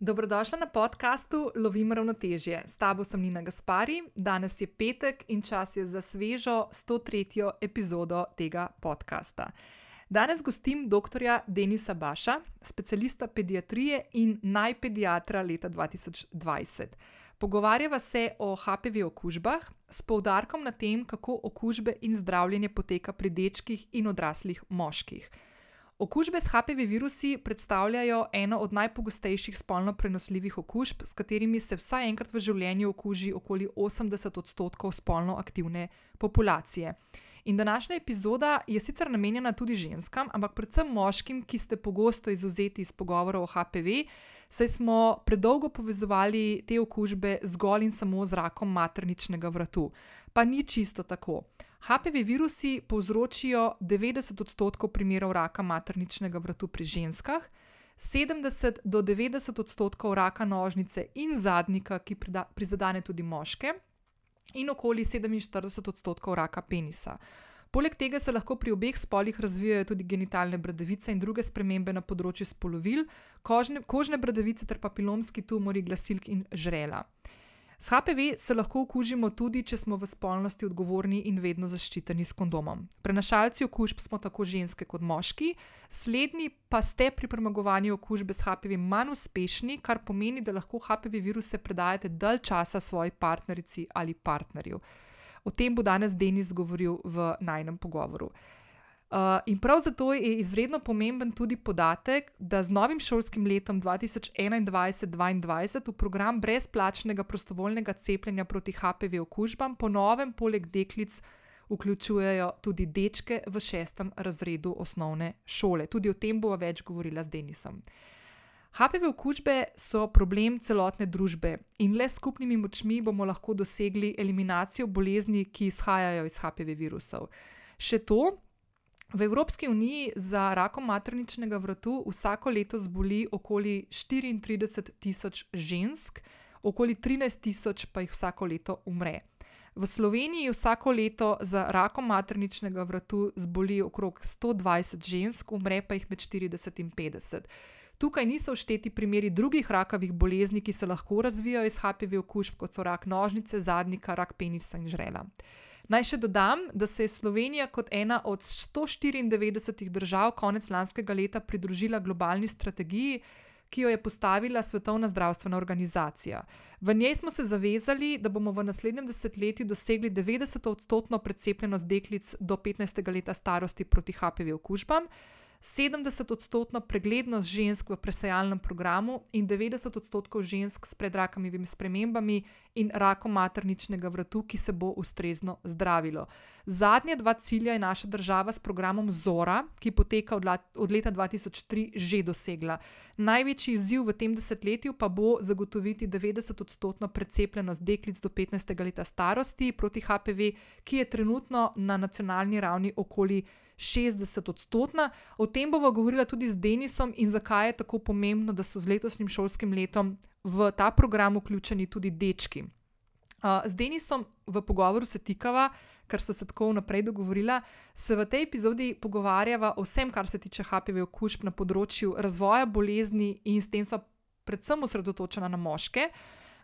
Dobrodošla na podkastu Lovim ravnotežje. S tabo sem Nina Gaspari, danes je petek in čas je za svežo 103. epizodo tega podcasta. Danes gostim dr. Denisa Baša, specialista pediatrije in najpediatra leta 2020. Pogovarjava se o HPV okužbah s poudarkom na tem, kako okužbe in zdravljenje poteka pri dečkih in odraslih moških. Okužbe s HPV virusi predstavljajo eno od najpogostejših spolno prenosljivih okužb, s katerimi se vsaj enkrat v življenju okuži okoli 80 odstotkov spolno aktivne populacije. In današnja epizoda je sicer namenjena tudi ženskam, ampak predvsem moškim, ki ste pogosto izuzeti iz pogovorov o HPV, saj smo predolgo povezovali te okužbe zgolj in samo z rakom materničnega vratu. Pa ni čisto tako. HPV virusi povzročijo 90 odstotkov primerov raka materničnega vratu pri ženskah, 70 do 90 odstotkov raka nožnice in zadnika, ki prizadene tudi moške, in okoli 47 odstotkov raka penisa. Poleg tega se lahko pri obeh spolih razvijajo tudi genitalne bradavice in druge spremembe na področju spolovil, kožne, kožne bradavice ter papilomski tumori glasilk in žrela. S HPV se lahko okužimo tudi, če smo v spolnosti odgovorni in vedno zaščiteni s kondomom. Prenašalci okužb smo tako ženske kot moški, slednji pa ste pri premagovanju okužbe s HPV manj uspešni, kar pomeni, da lahko HPV viruse predajate dalj časa svoji partnerici ali partnerju. O tem bo danes Denis govoril v najnem pogovoru. Uh, in prav zato je izredno pomemben tudi podatek, da z novim šolskim letom 2021-2022 v program brezplačnega prostovoljnega cepljenja proti HPV okužbam ponovem poleg deklic vključujejo tudi dečke v šestem razredu osnovne šole. Tudi o tem bova več govorila z Denisom. HPV okužbe so problem celotne družbe in le s skupnimi močmi bomo lahko dosegli eliminacijo bolezni, ki izhajajo iz HPV virusov. Še to, V Evropski uniji za rakom materničnega vratu vsako leto zboli okoli 34 tisoč žensk, okoli 13 tisoč pa jih vsako leto umre. V Sloveniji vsako leto za rakom materničnega vratu zboli okrog 120 žensk, umre pa jih med 40 in 50. Tukaj niso všteti primeri drugih rakavih bolezni, ki se lahko razvijajo iz HPV okužb, kot so rak nožnice, zadnika, rak penisa in žrela. Naj še dodam, da se je Slovenija kot ena od 194 držav konec lanskega leta pridružila globalni strategiji, ki jo je postavila Svetovna zdravstvena organizacija. V njej smo se zavezali, da bomo v naslednjem desetletju dosegli 90-odstotno precepljenost deklic do 15. leta starosti proti HPV okužbam. 70-odstotno preglednost žensk v presajalnem programu in 90 odstotkov žensk s predrakavimi spremembami in rakom materničnega vratu, ki se bo ustrezno zdravilo. Zadnje dva cilja je naša država s programom Zora, ki poteka od, od leta 2003, že dosegla. Največji izziv v tem desetletju pa bo zagotoviti 90-odstotno precepljenost deklic do 15. leta starosti proti HPV, ki je trenutno na nacionalni ravni okoli 60 odstotna. O tem bomo govorili tudi z Denisom in zakaj je tako pomembno, da so z letošnjim šolskim letom v ta program vključeni tudi dečki. Z Denisom v pogovoru se tikava, ker so se tako vnaprej dogovorila, se v tej epizodi pogovarjava o vsem, kar se tiče HPV okužb na področju razvoja bolezni in s tem so predvsem osredotočena na moške.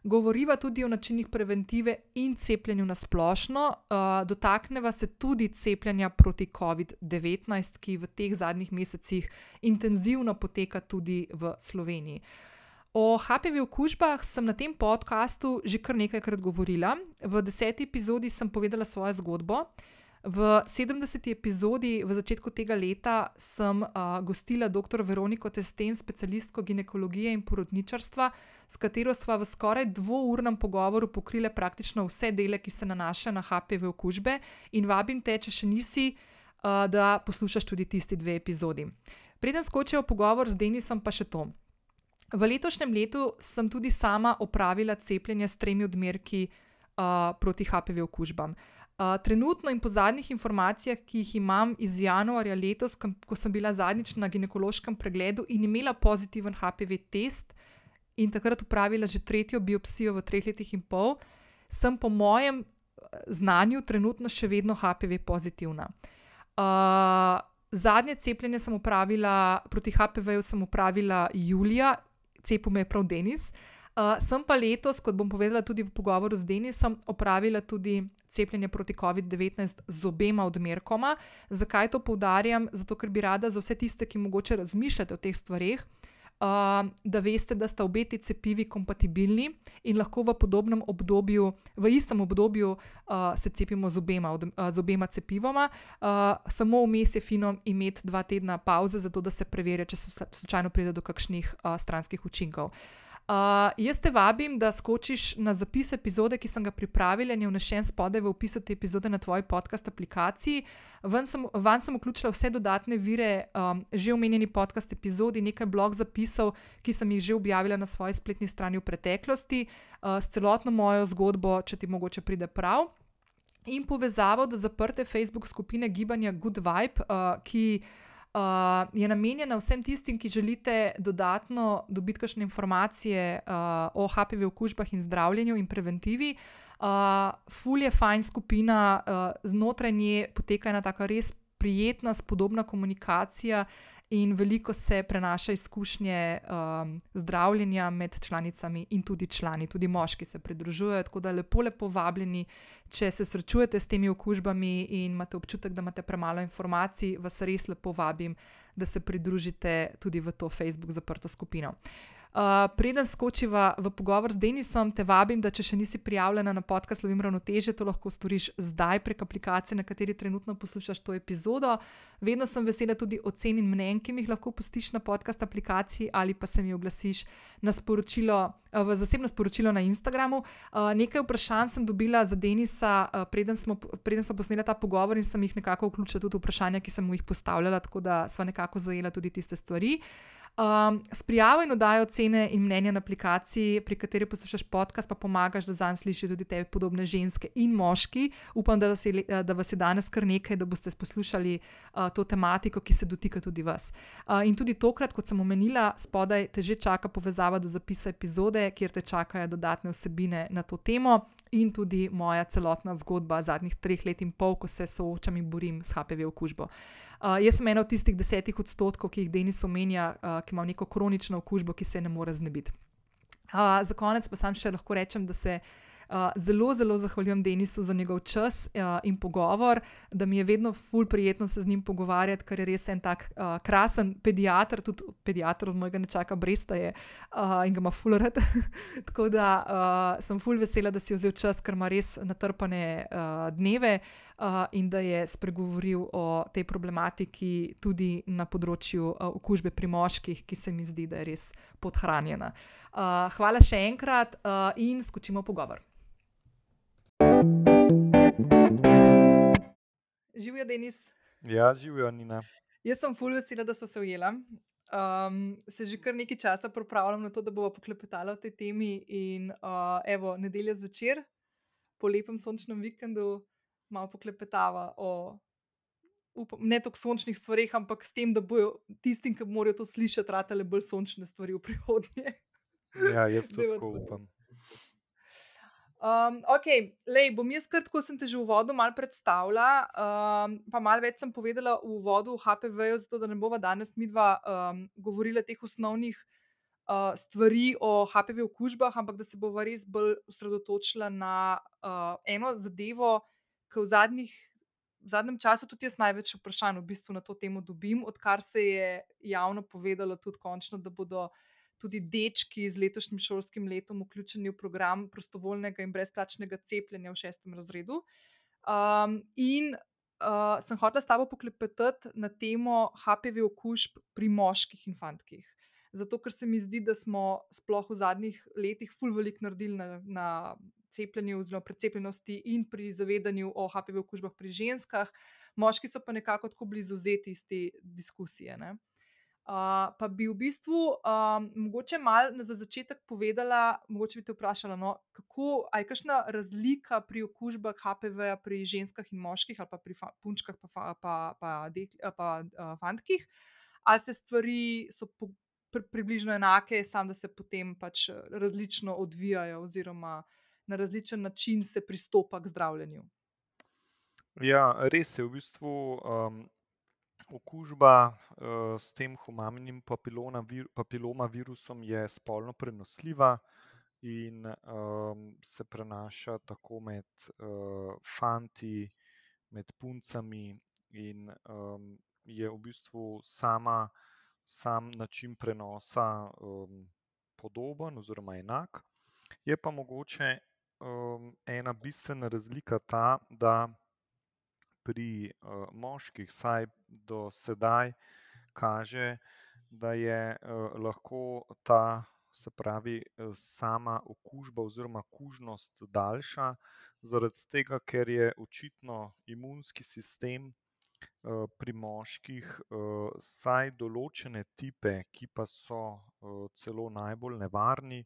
Uh, govoriva tudi o načinih preventive in cepljenju na splošno. Uh, dotakneva se tudi cepljenja proti COVID-19, ki v teh zadnjih mesecih intenzivno poteka tudi v Sloveniji. O HPV okužbah sem na tem podkastu že kar nekajkrat govorila. V deseti epizodi sem povedala svojo zgodbo. V 70. epizodi v začetku tega leta sem uh, gostila dr. Veroniko Testen, specialistko ginekologije in porodničarstva, s katero sva v skoraj dvournem pogovoru pokrila praktično vse dele, ki se nanašajo na HPV okužbe. In vabim te, če še nisi, uh, da poslušaš tudi tisti dve epizodi. Preden skočijo pogovor z Denisom, pa še to. V letošnjem letu sem tudi sama opravila cepljenje s tremi odmerki uh, proti HPV okužbam. Uh, trenutno in po zadnjih informacijah, ki jih imam iz januarja letos, ko sem bila zadnjič na ginekološkem pregledu in imela pozitiven HPV test in takrat upravila že tretjo biopsijo v treh letih in pol, sem po mojem znanju trenutno še vedno HPV pozitivna. Uh, zadnje cepljenje sem upravila proti HPV-ju, sem upravila julija, cepil me je prav Denis. Uh, sem pa letos, kot bom povedala tudi v pogovoru z Denisom, opravila tudi cepljenje proti COVID-19 z obema odmerkoma. Zakaj to poudarjam? Zato, ker bi rada za vse tiste, ki mogoče razmišljate o teh stvarih, uh, da veste, da sta obe ti cepivi kompatibilni in lahko v podobnem obdobju, v istem obdobju, uh, se cepimo z obema, od, uh, z obema cepivoma. Uh, samo vmes je fino imeti dva tedna pauze, zato da se preverja, če se slučajno pride do kakšnih uh, stranskih učinkov. Uh, jaz te vabim, da skočiš na zapis epizode, ki sem ga pripravila in je vnešen spodaj v opisu te epizode na tvoji podcast aplikaciji. Van sem, van sem vključila vse dodatne vire, um, že omenjeni podcast epizodi, nekaj blog zapisov, ki sem jih že objavila na svoji spletni strani v preteklosti, uh, s celotno mojo zgodbo, če ti mogoče pride prav. In povezavo do zaprte Facebook skupine gibanja Good Vibe, uh, ki uh, je namenjena vsem tistim, ki želite dodatno dobiti kakšne informacije uh, o HPV okužbah in zdravljenju in preventivi. Uh, ful je fajn skupina, uh, znotraj nje poteka ena tako res prijetna, spodobna komunikacija. In veliko se prenaša izkušnje um, zdravljenja med članicami in tudi člani, tudi moški se pridružujejo. Tako da lepo, lepo vabljeni, če se srečujete s temi okužbami in imate občutek, da imate premalo informacij, vas res lepo vabim, da se pridružite tudi v to Facebook zaprto skupino. Uh, Uh, preden skočiva v pogovor z Denisom, te vabim, da če še nisi prijavljena na podcast Lovim Ravnoteže, to lahko storiš zdaj prek aplikacije, na kateri trenutno poslušaš to epizodo. Vedno sem vesela tudi ocen in mnen, ki mi jih lahko pustiš na podcast aplikaciji ali pa se mi oglasiš sporočilo, uh, v zasebno sporočilo na Instagramu. Uh, nekaj vprašanj sem dobila za Denisa, uh, preden, smo, preden smo posneli ta pogovor in sem jih nekako vključila tudi v vprašanja, ki sem mu jih postavljala, tako da sva nekako zajela tudi tiste stvari. Um, s prijavo in oddajo cene in mnenja na aplikaciji, pri kateri poslušaš podcast, pa pomagaš, da zanj slišiš tudi te podobne ženske in moški. Upam, da vas je, da vas je danes kar nekaj, da boste poslušali uh, to tematiko, ki se dotika tudi vas. Uh, in tudi tokrat, kot sem omenila, spodaj te že čaka povezava do zapisa epizode, kjer te čakajo dodatne vsebine na to temo. In tudi moja celotna zgodba zadnjih treh let in pol, ko se soočam in borim s HPV okužbo. Uh, Uh, jaz sem ena od tistih desetih odstotkov, ki jih Denis omenja, uh, ki ima neko kronično okužbo, ki se ne more znebiti. Uh, za konec pa sam še lahko rečem, da se uh, zelo, zelo zahvaljujem Denisu za njegov čas uh, in pogovor, da mi je vedno ful prijetno se z njim pogovarjati, ker je res en tak uh, krasen pediatr, tudi pediatr od mojega nečaka Bresta je uh, in ga ima ful rad. Tako da uh, sem ful vesela, da si vzel čas, ker ima res natrpane uh, dneve uh, in da je spregovoril o tej problematiki tudi na področju uh, okužbe pri moških, ki se mi zdi, da je res podhranjena. Uh, hvala še enkrat uh, in skočimo pogovor. Živijo, Denis. Ja, živijo, Nina. Jaz sem fulj vesela, da smo se ujeli. Um, se že kar nekaj časa pripravljam na to, da bomo poklepetali o tej temi. In uh, evo, nedelja zvečer, po lepem sončnem vikendu, malo poklepetava o upam, ne toliko sončnih stvarih, ampak s tem, da bojo tistim, ki morajo to slišati, ratele bolj sončne stvari v prihodnje. Ja, jaz tudi tako upam. Um, ok, lej, bom jaz kar tako sem te že v uvodu malo predstavila, um, pa malo več sem povedala v uvodu v HPV-ju, zato da ne bova danes mi dva um, govorila teh osnovnih uh, stvari o HPV okužbah, ampak da se bova res bolj osredotočila na uh, eno zadevo, ki v, zadnjih, v zadnjem času tudi jaz največ vprašanj v bistvu na to temo dobim, odkar se je javno povedalo tudi končno, da bodo tudi dečki z letošnjim šolskim letom vključeni v program prostovoljnega in brezplačnega cepljenja v šestem razredu. Um, in uh, sem hotela s tabo poklepetati na temo HPV okužb pri moških infantkih. Zato, ker se mi zdi, da smo sploh v zadnjih letih fulvelik naredili na, na cepljenju, oziroma precepljenosti in pri zavedanju o HPV okužbah pri ženskah, moški so pa nekako tako blizu vzeti iz te diskusije. Uh, pa bi v bistvu um, mogoče malo za začetek povedala, mogoče bi te vprašala, no, kako je kakšna razlika pri okužbah HPV pri ženskah in moških, ali pa pri punčkah, pa, pa, pa, pa, dek, pa uh, fantkih, ali se stvari so po, pri, približno enake, samo da se potem pač različno odvijajo, oziroma uh, na različen način se pristopa k zdravljenju. Ja, res je v bistvu. Um, okužba uh, s tem humaninim papiloma virusom je spolno prenosljiva in um, se prenaša tako med uh, fanti, med puncami, in um, je v bistvu sama, sam način prenosa um, podoben oziroma enak. Je pa mogoče um, ena bistvena razlika ta, da pri uh, moških, vsaj do sedaj, kaže, da je uh, lahko ta, se pravi, sama okužba oziroma kužnost daljša, zaradi tega, ker je očitno imunski sistem uh, pri moških uh, vsaj določene tipe, ki pa so uh, celo najbolj nevarni,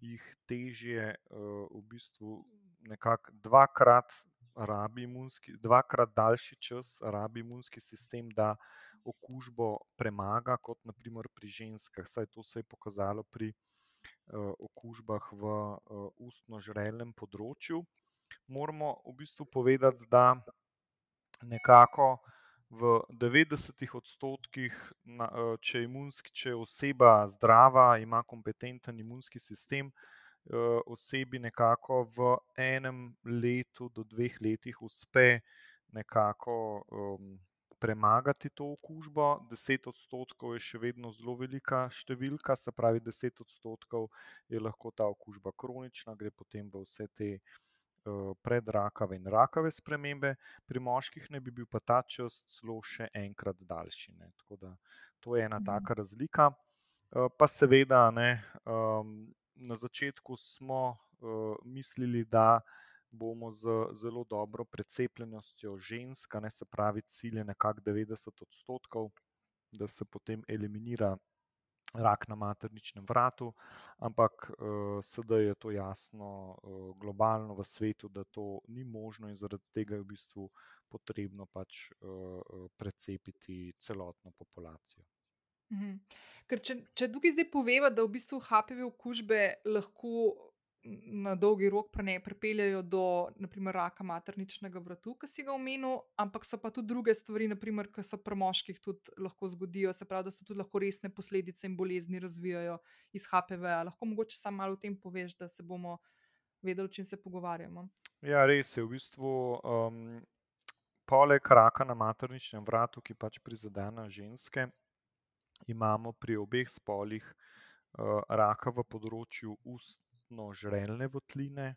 jih težje uh, v bistvu nekako dvakrat rabi imunski, dvakrat daljši čas rabi imunski sistem, da okužbo premaga, kot naprimer pri ženskah. Saj to se je pokazalo pri uh, okužbah v uh, ustno-žrelnem področju. Moramo v bistvu povedati, da nekako v 90 odstotkih, če je, imunski, če je oseba zdrava, ima kompetenten imunski sistem, osebi nekako v enem letu do dveh letih uspe nekako um, premagati to okužbo. 10 odstotkov je še vedno zelo velika številka, se pravi, 10 odstotkov je lahko ta okužba kronična, gre potem v vse te predrakave in rakave spremembe, pri moških naj bi bil pa ta čas celo še enkrat daljši. Ne. Tako da to je ena taka razlika. Pa seveda, ne, na začetku smo uh, mislili, da bomo z zelo dobro precepljenostjo žensk, ne se pravi, cilj je nekako 90 odstotkov, da se potem eliminira rak na materničnem vratu, ampak uh, sedaj je to jasno uh, globalno v svetu, da to ni možno in zaradi tega je v bistvu potrebno pač uh, precepiti celotno populacijo. Mhm. Ker če, če tukaj zdaj poveva, da v bistvu HPV okužbe lahko na dolgi rok pripeljejo do naprimer, raka materničnega vratu, ki si ga omenil, ampak so pa tudi druge stvari, naprimer, ki se pri moških tudi lahko zgodijo, se pravi, da se tudi lahko resne posledice in bolezni razvijajo iz HPV. -ja. Lahko mogoče samo malo o tem poveš, da se bomo vedeli, o čem se pogovarjamo. Ja, res je. V bistvu, um, poleg raka na materničnem vratu, ki pač prizadene ženske, imamo pri obeh spolih uh, raka v področju ustno-žrelne votline.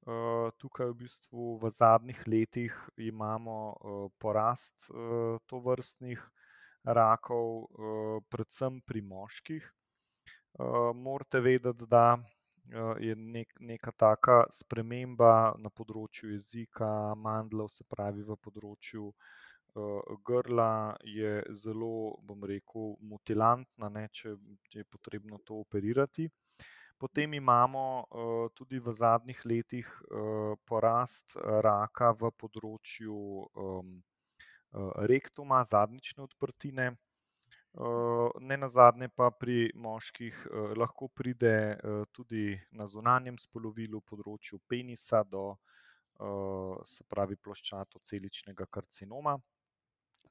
Uh, tukaj v bistvu v zadnjih letih imamo uh, porast uh, to vrstnih rakov, uh, predvsem pri moških. Uh, morate vedeti, da uh, je nek, neka taka sprememba na področju jezika, mandlov, se pravi v področju uh, grla je zelo, bom rekel, mutilantna, ne, če je potrebno to operirati. Potem imamo uh, tudi v zadnjih letih uh, porast raka v področju um, rektuma, zadnjične odprtine. Uh, ne na zadnje, pa pri moških uh, lahko pride uh, tudi na zunanjem spolovilu, področju penisa, do uh, se pravi ploščato-celičnega karcinoma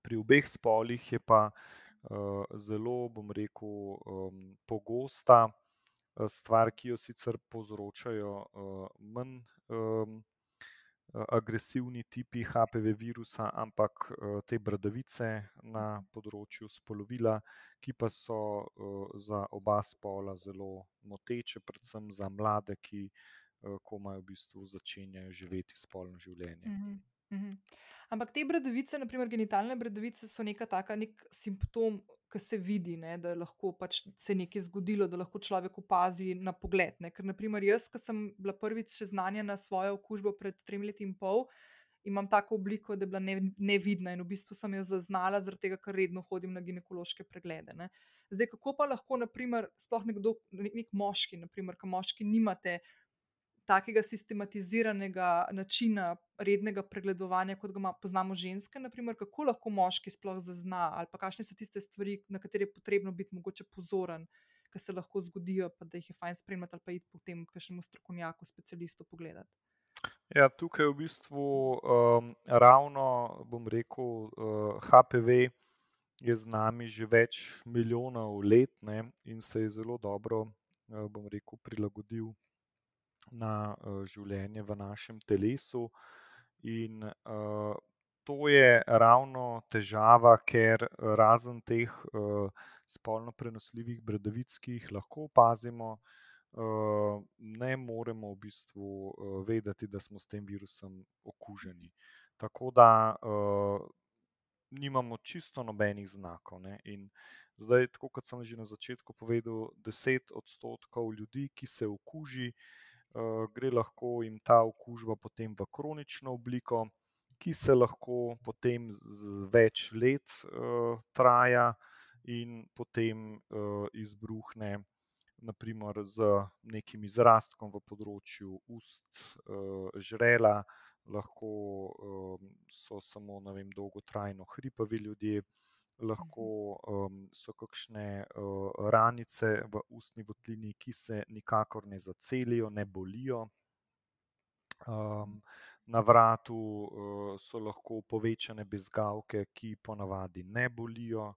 pri obeh spolih je pa uh, zelo, bom rekel, um, pogosta stvar, ki jo sicer povzročajo uh, manj um, agresivni tipi HPV virusa, ampak uh, te bradavice na področju spolovila, ki pa so za oba spola zelo moteče, predvsem za mlade, ki komaj v bistvu začenjajo živeti spolno življenje. -hmm. Mhm. Ampak te bradavice, naprimer genitalne bradavice, so neka taka, nek simptom, ki se vidi, ne, da lahko pač se nekaj zgodilo, da lahko človek opazi na pogled. Ne. Ker, naprimer, jaz, ki sem bila prvič seznanjena s svojo okužbo pred tremi leti in pol, imam tako obliko, da je bila ne, nevidna in v bistvu sem jo zaznala, zaradi tega, ker redno hodim na ginekološke preglede. Ne. Zdaj, kako pa lahko, naprimer, sploh nekdo, nek moški, naprimer, ki moški nimate takega sistematiziranega načina rednega pregledovanja, kot ga poznamo ženske, naprimer, kako lahko moški sploh zazna, ali pa kakšne so tiste stvari, na katere je potrebno biti mogoče pozoren, ki se lahko zgodijo, pa da jih je fajn spremljati ali pa iti potem k kakšnemu strokovnjaku, specialistu pogledati. Ja, tukaj je v bistvu um, ravno, bom rekel, uh, HPV je z nami že več milijonov let ne, in se je zelo dobro, bom rekel, prilagodil na življenje v našem telesu. In to je ravno težava, ker razen teh spolno prenosljivih bradavic, ki jih lahko opazimo, ne moremo v bistvu vedeti, da smo s tem virusom okuženi. Tako da nimamo čisto nobenih znakov, ne, in zdaj, tako kot sem že na začetku povedal, deset odstotkov ljudi, ki se okuži, gre lahko jim ta okužba potem v kronično obliko, ki se lahko potem z več let traja in potem izbruhne na primer z nekim izrastkom v področju ust, žrela, lahko so samo, vem, dolgotrajno hripavi ljudje, lahko so kakšne ranice v ustni votlini, ki se nikakor ne zacelijo, ne bolijo. Na vratu so lahko povečane bezgavke, ki ponavadi ne bolijo.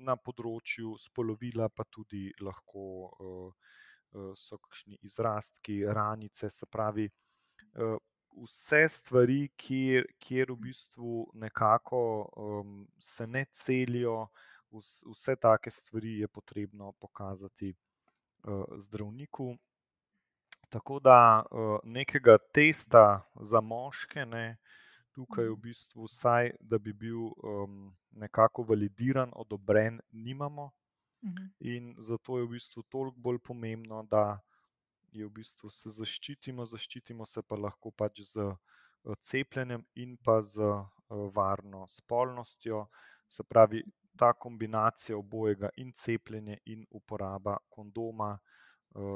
Na področju spolovila pa tudi lahko so kakšni izrastki, ranice, se pravi, vse stvari, kjer, kjer v bistvu nekako se ne celijo, vse take stvari je potrebno pokazati zdravniku. Tako da nekega testa za moške, ne, tukaj v bistvu vsaj, da bi bil nekako validiran, odobren, nimamo. In zato je v bistvu toliko bolj pomembno, da je v bistvu se zaščitimo, zaščitimo se pa lahko pač s cepljenjem in pa z varno spolnostjo. Se pravi, ta kombinacija obojega, in cepljenje in uporaba kondoma,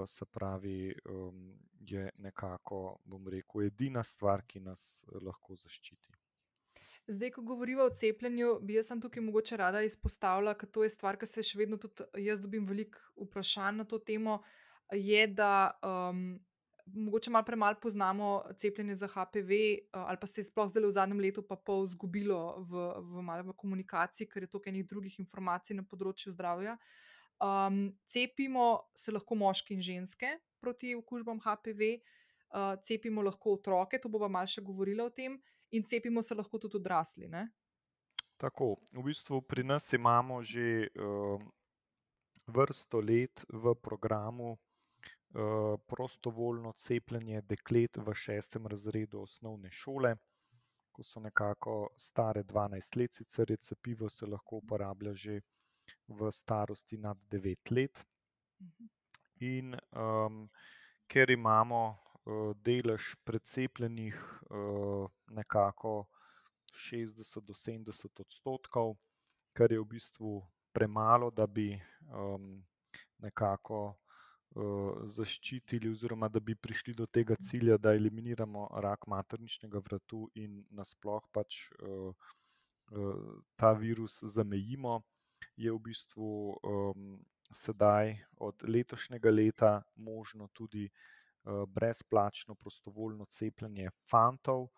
se pravi, je nekako, bom rekel, edina stvar, ki nas lahko zaščiti. Zdaj, ko govoriva o cepljenju, bi jaz tukaj mogoče rada izpostavila, ker to je stvar, ke se še vedno tudi jaz dobim veliko vprašanj na to temo, je, da mogoče malo premalo poznamo cepljenje za HPV, ali pa se je sploh zdajle v zadnjem letu pa pol izgubilo v, v v komunikaciji, ker je toliko enih drugih informacij na področju zdravja. cepimo se lahko moški in ženske proti okužbam HPV, cepimo lahko otroke, to bova malo še govorila o tem, in cepimo se lahko tudi odrasli, ne? Tako, v bistvu pri nas imamo že vrsto let v programu prostovoljno cepljenje deklet v šestem razredu osnovne šole, ko so nekako stare dvanajst let, sicer je cepivo, se lahko uporablja že v starosti nad devet let. In ker imamo delež precepljenih nekako šestdeset do sedemdeset odstotkov, kar je v bistvu premalo, da bi nekako zaščitili oziroma da bi prišli do tega cilja, da eliminiramo rak materničnega vratu in nasploh pač ta virus zamejimo, je v bistvu sedaj od letošnjega leta možno tudi brezplačno prostovoljno cepljenje fantov,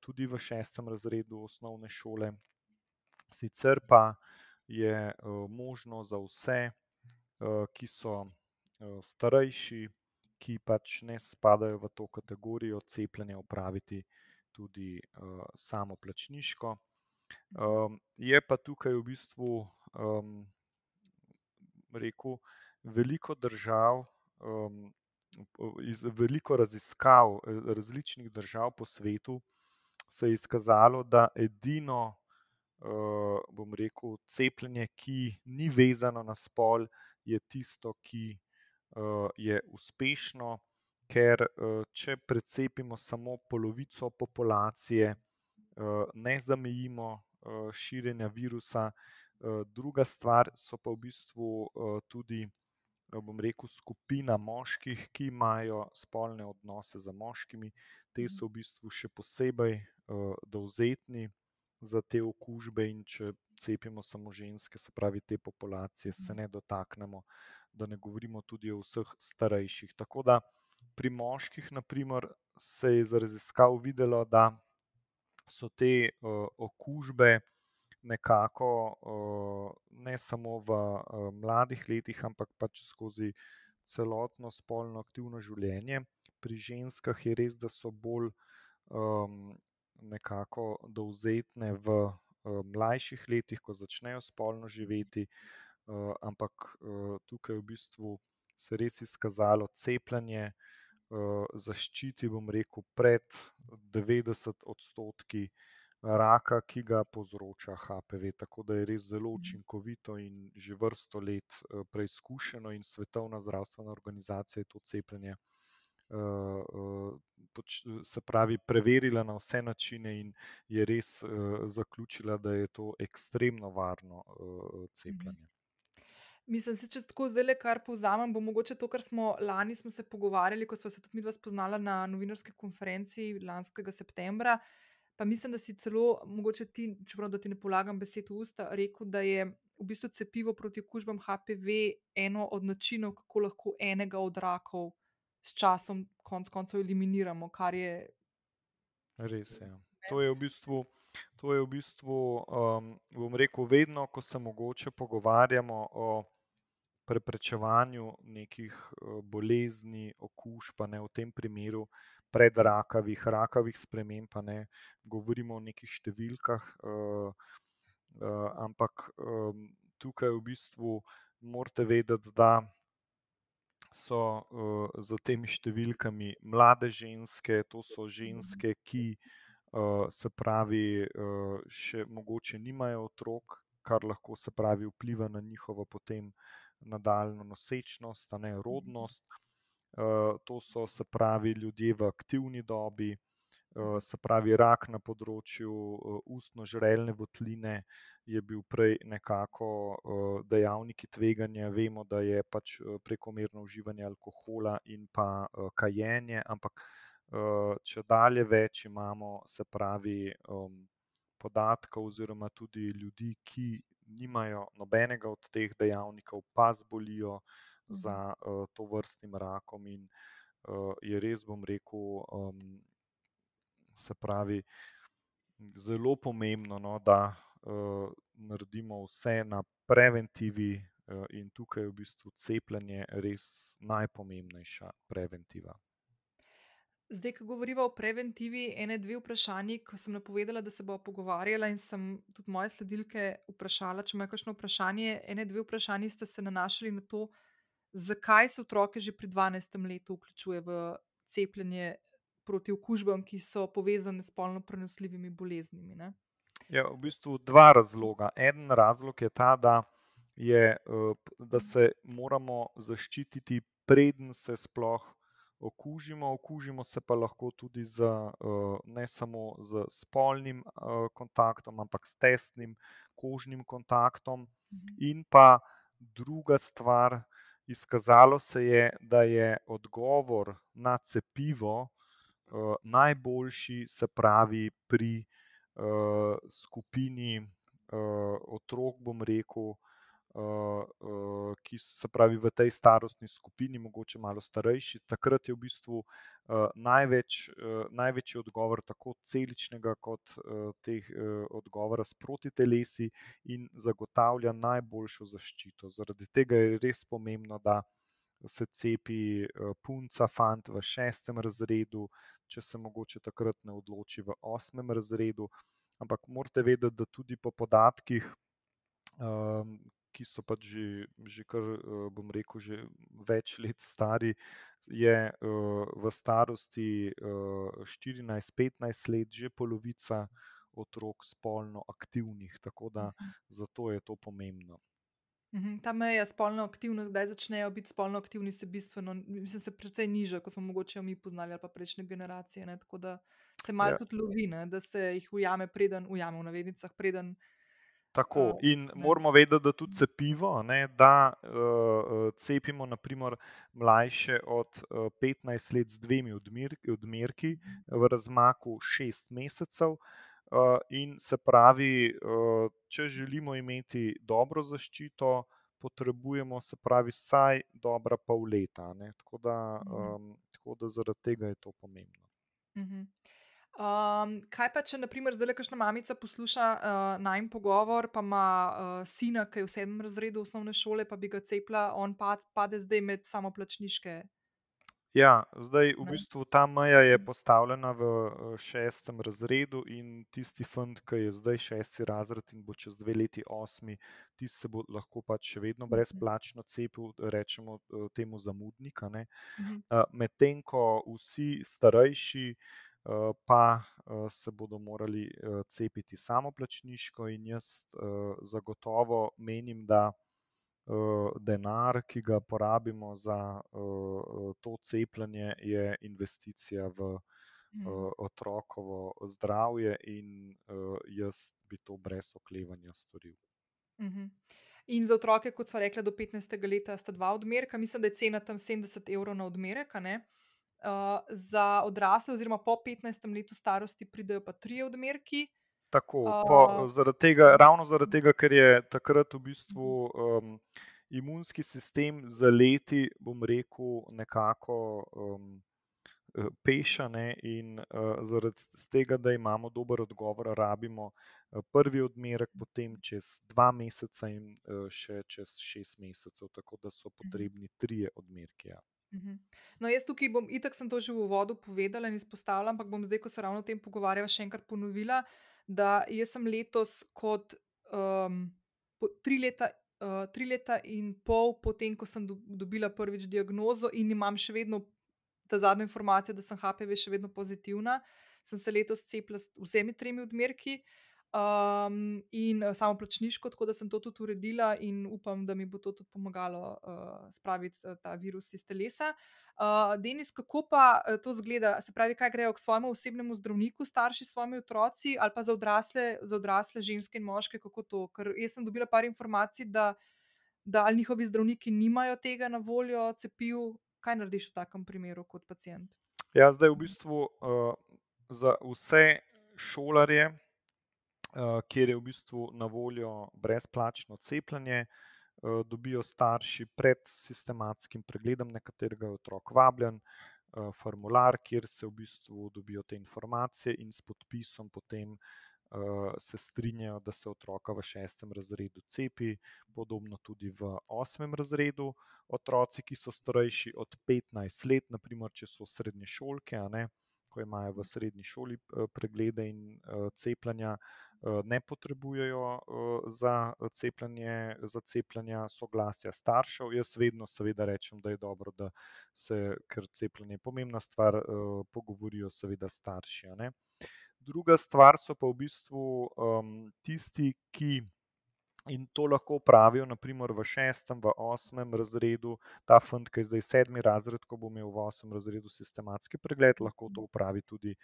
tudi v šestem razredu osnovne šole. Sicer pa je možno za vse, ki so starejši, ki pač ne spadajo v to kategorijo, cepljenje opraviti tudi samoplačniško. je pa tukaj v bistvu rekel, veliko držav iz veliko raziskav različnih držav po svetu se je izkazalo, da edino, bom rekel, cepljenje, ki ni vezano na spol, je tisto, ki je uspešno, ker če precepimo samo polovico populacije, ne zamejimo širjenja virusa. druga stvar so pa v bistvu tudi, bom rekel, skupina moških, ki imajo spolne odnose z moškimi. Ti so v bistvu še posebej dovzetni za te okužbe, in če cepimo samo ženske, se pravi te populacije, se ne dotaknemo. Da ne govorimo tudi o vseh starejših, tako da pri moških na primer se je iz raziskav videlo, da so te okužbe nekako ne samo v mladih letih, ampak pač skozi celotno spolno aktivno življenje. Pri ženskah je res, da so bolj nekako dovzetne v mlajših letih, ko začnejo spolno živeti, ampak tukaj v bistvu se res izkazalo cepljenje zaščiti, bom rekel, pred 90 odstotki raka, ki ga povzroča HPV. Tako da je res zelo učinkovito in že vrsto let preizkušeno, in Svetovna zdravstvena organizacija je to cepljenje. Se pravi, preverila na vse načine in je res zaključila, da je to ekstremno varno cepljenje. Mislim, se, če tako zdajle kar povzamem, bo mogoče to, kar smo lani smo se pogovarjali, ko sva se tudi midva spoznala na novinarski konferenci lanskega septembra. Pa mislim, da si celo, mogoče ti, čeprav da ti ne polagam besed v usta, rekel, da je v bistvu cepivo proti okužbam HPV eno od načinov, kako lahko enega od rakov s časom, konec koncev, eliminiramo. Kar je. Res je. Ja. To je v bistvu. To je v bistvu, um, bom rekel, vedno, ko se mogoče pogovarjamo o preprečevanju nekih bolezni, okužb, pa ne v tem primeru, predrakavih, rakavih sprememb, pa ne govorimo o nekih številkah, uh, uh, ampak um, tukaj v bistvu morate vedeti, da so uh, za temi številkami mlade ženske, to so ženske, ki uh, se pravi, uh, še mogoče nimajo otrok, kar lahko se pravi vpliva na njihovo potem nadaljno nosečnost, a ne rodnost. Eh, to so se pravi ljudje v aktivni dobi, eh, se pravi rak na področju eh, ustno-žrelne votline je bil prej nekako dejavniki tveganja. Vemo, da je pač prekomerno uživanje alkohola in pa kajenje, ampak če dalje več imamo, se pravi podatkov oziroma tudi ljudi, ki nimajo nobenega od teh dejavnikov, pa zbolijo za uh, to vrstnim rakom, in je res, bom rekel, se pravi, zelo pomembno, no, da uh, naredimo vse na preventivi, uh, in tukaj je v bistvu cepljenje res najpomembnejša preventiva. Zdaj, ko govorimo o preventivi, ene dve vprašanji, ko sem napovedala, da se bomo pogovarjali, in sem tudi moje sledilke vprašala, če imajo kakšno vprašanje. Ene dve vprašanji ste se nanašali na to, zakaj se otroke že pri 12. letu vključuje v cepljenje proti okužbam, ki so povezane s spolno prenosljivimi boleznimi. Ne? Ja, v bistvu dva razloga. En razlog je ta, da, je, eh, da se moramo zaščititi, preden se sploh okužimo. Okužimo se pa lahko tudi z, eh, ne samo z spolnim eh, kontaktom, ampak s tesnim kožnim kontaktom. Mhm. In pa druga stvar, Izkazalo se je, da je odgovor na cepivo uh, najboljši, se pravi, pri uh, skupini uh, otrok, bom rekel, uh, uh, ki se pravi v tej starostni skupini, mogoče malo starejši. Takrat je v bistvu uh, največ, uh, največji odgovor, tako celičnega, kot uh, teh uh, odgovora s protitelesi, in zagotavlja najboljšo zaščito. Zaradi tega je res pomembno, da se cepi uh, punca, fant v šestem razredu, če se mogoče takrat ne odloči v osmem razredu. Ampak morate vedeti, da tudi po podatkih, um, ki so pač že, že kar, bom rekel, že več let stari, je v starosti 14-15 let že polovica otrok spolno aktivnih, tako da zato je to pomembno. Ta meja spolno aktivnost, kdaj začnejo biti spolno aktivni, se bistveno, mislim, se precej niža, kot smo mogoče mi poznali ali pa prejšnje generacije. Ne? Tako da se malo ja. tudi lovi, ne? da se jih ujame, preden ujame v navednicah, preden Tako, in moramo vedeti, da tudi cepivo, ne, da uh, cepimo naprimer mlajše od uh, 15 let z dvemi odmerki, odmerki v razmaku 6 mesecev. Uh, in se pravi, uh, če želimo imeti dobro zaščito, potrebujemo se pravi vsaj dobra pol leta. Tako da, um, tako da zaradi tega je to pomembno. Uh -huh. Um, kaj pa, če naprimer zdaj kakšna mamica posluša uh, najmen pogovor, pa ima uh, sina, ki je v sedmem razredu osnovne šole, pa bi ga cepila, on pa, pade zdaj med samoplačniške. Ja, zdaj v bistvu ta meja je Mhm. postavljena v eh, šestem razredu in tisti fant, ki je zdaj šesti razred in bo čez dve leti osmi, tisti se bo lahko pač še vedno Mhm. brezplačno cepil, rečemo eh, temu zamudnika. ne. Mhm. Uh, Medtem ko vsi starejši pa se bodo morali cepiti samoplačniško, in jaz zagotovo menim, da denar, ki ga porabimo za uh, to cepljenje, je investicija v Mhm. uh, otrokovo zdravje, in uh, jaz bi to brez oklevanja storil. Mhm. In za otroke, kot so rekli, do 15. leta sta dva odmerka, mislim, da je cena tam 70 evrov na odmerek. Uh, za odrasle, oziroma po 15. letu starosti, pridejo pa tri odmerki. Tako, po, Uh, zaradi tega, ravno zaradi tega, ker je takrat v bistvu Mhm. um, imunski sistem za leti, bom rekel, nekako um, eh, pešane, in uh, zaradi tega, da imamo dober odgovor, rabimo uh, prvi odmerek, potem čez dva meseca in uh, še čez šest mesecev, tako da so potrebni trije odmerki. Ja. Mhm. No, jaz tukaj bom, itak sem to že v uvodu povedala in izpostavila, ampak bom zdaj, ko se ravno o tem pogovarjava, še enkrat ponovila, da jaz sem letos kot um, tri, leta, uh, tri leta in pol potem, ko sem do, dobila prvič diagnozo in imam še vedno ta zadnjo informacijo, da sem HPV še vedno pozitivna, sem se letos cepila s vsemi tremi odmerki. Um, in uh, samo plačniško, tako da sem to tudi uredila, in upam, da mi bo to tudi pomagalo uh, spraviti uh, ta virus iz telesa. Uh, Denis, kako pa to zgleda? Se pravi, kaj grejo k svojemu osebnemu zdravniku, starši svojimi otroci, ali pa za odrasle, za odrasle ženske in moške, kako to? Ker jaz sem dobila par informacij, da, da ali njihovi zdravniki nimajo tega na voljo, cepiv. Kaj narediš v takem primeru kot pacijent? Ja, zdaj v bistvu uh, za vse šolarje, kjer je v bistvu na voljo brezplačno cepljenje, uh, dobijo starši pred sistematskim pregledom, na katerega je otrok vabljen, uh, formular, kjer se v bistvu dobijo te informacije in s podpisom potem. Se strinjajo, da se otroka v šestem razredu cepi, podobno tudi v osmem razredu. Otroci, ki so starejši od 15 let, naprimer, če so srednje šolke, ne, ko imajo v srednji šoli preglede in cepljenja, ne potrebujejo uh, za cepljenje, za cepljenja soglasja staršev. Jaz vedno, seveda, rečem, da je dobro, da se, ker cepljenje je pomembna stvar, uh, pogovorijo, seveda, starši. Ne. Druga stvar so pa v bistvu um, tisti, ki. In to lahko pravijo, naprimer, v šestem, v osmem razredu, ta fant, ki je zdaj sedmi razred, ko bo imel v osmem razredu sistematski pregled, lahko to upravi tudi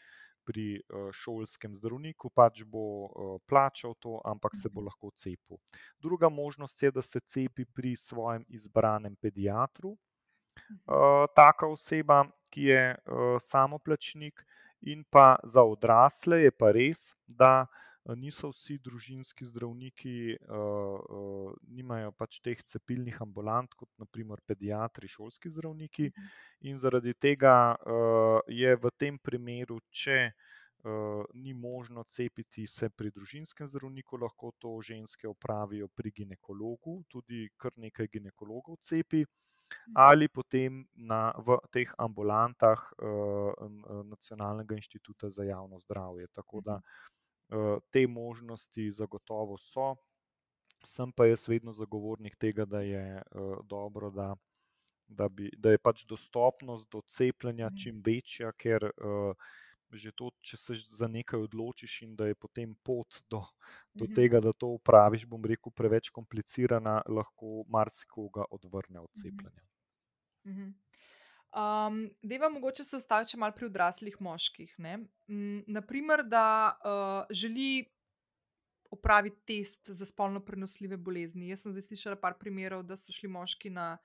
pri uh, šolskem zdravniku, pač bo uh, plačal to, ampak se bo lahko cepil. Druga možnost je, da se cepi pri svojem izbranem pediatru, uh, taka oseba, ki je samoplačnik. In pa za odrasle je pa res, da niso vsi družinski zdravniki, nimajo pač teh cepilnih ambulant, kot naprimer pediatri, šolski zdravniki. In zaradi tega je v tem primeru, če ni možno cepiti se pri družinskem zdravniku, lahko to ženske opravijo pri ginekologu, tudi kar nekaj ginekologov cepi ali potem na, v teh ambulantah uh, Nacionalnega inštituta za javno zdravje. Tako da uh, te možnosti zagotovo so. Sem pa jaz vedno zagovornik tega, da je uh, dobro, da, da, bi, da je pač dostopnost do cepljenja čim večja, ker uh, že to, če se za nekaj odločiš in da je potem pot do, do Mhm. tega, da to upraviš, bom rekel, preveč komplicirana, lahko marsikoga odvrne od cepljenja. Mhm. Um, Deva mogoče se ustaviti malo pri odraslih moških. Ne? Mm, Naprimer, da uh, želi opraviti test za spolno prenosljive bolezni. Jaz sem zdaj slišala par primerov, da so šli moški na,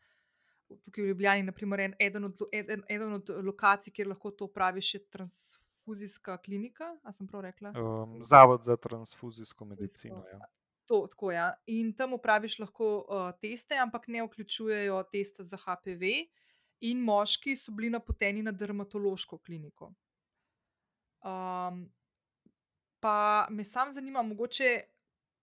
tukaj v Ljubljani, naprimer, en, eden, od, eden, eden od lokacij, kjer lahko to opraviš, je transfuzijska klinika. A sem prav rekla? Um, Zavod za transfuzijsko medicino. Ja. To, tako. Ja. In tam upraviš lahko uh, teste, ampak ne vključujejo testa za HPV, in moški so bili napoteni na dermatološko kliniko. Um, pa me sam zanima, mogoče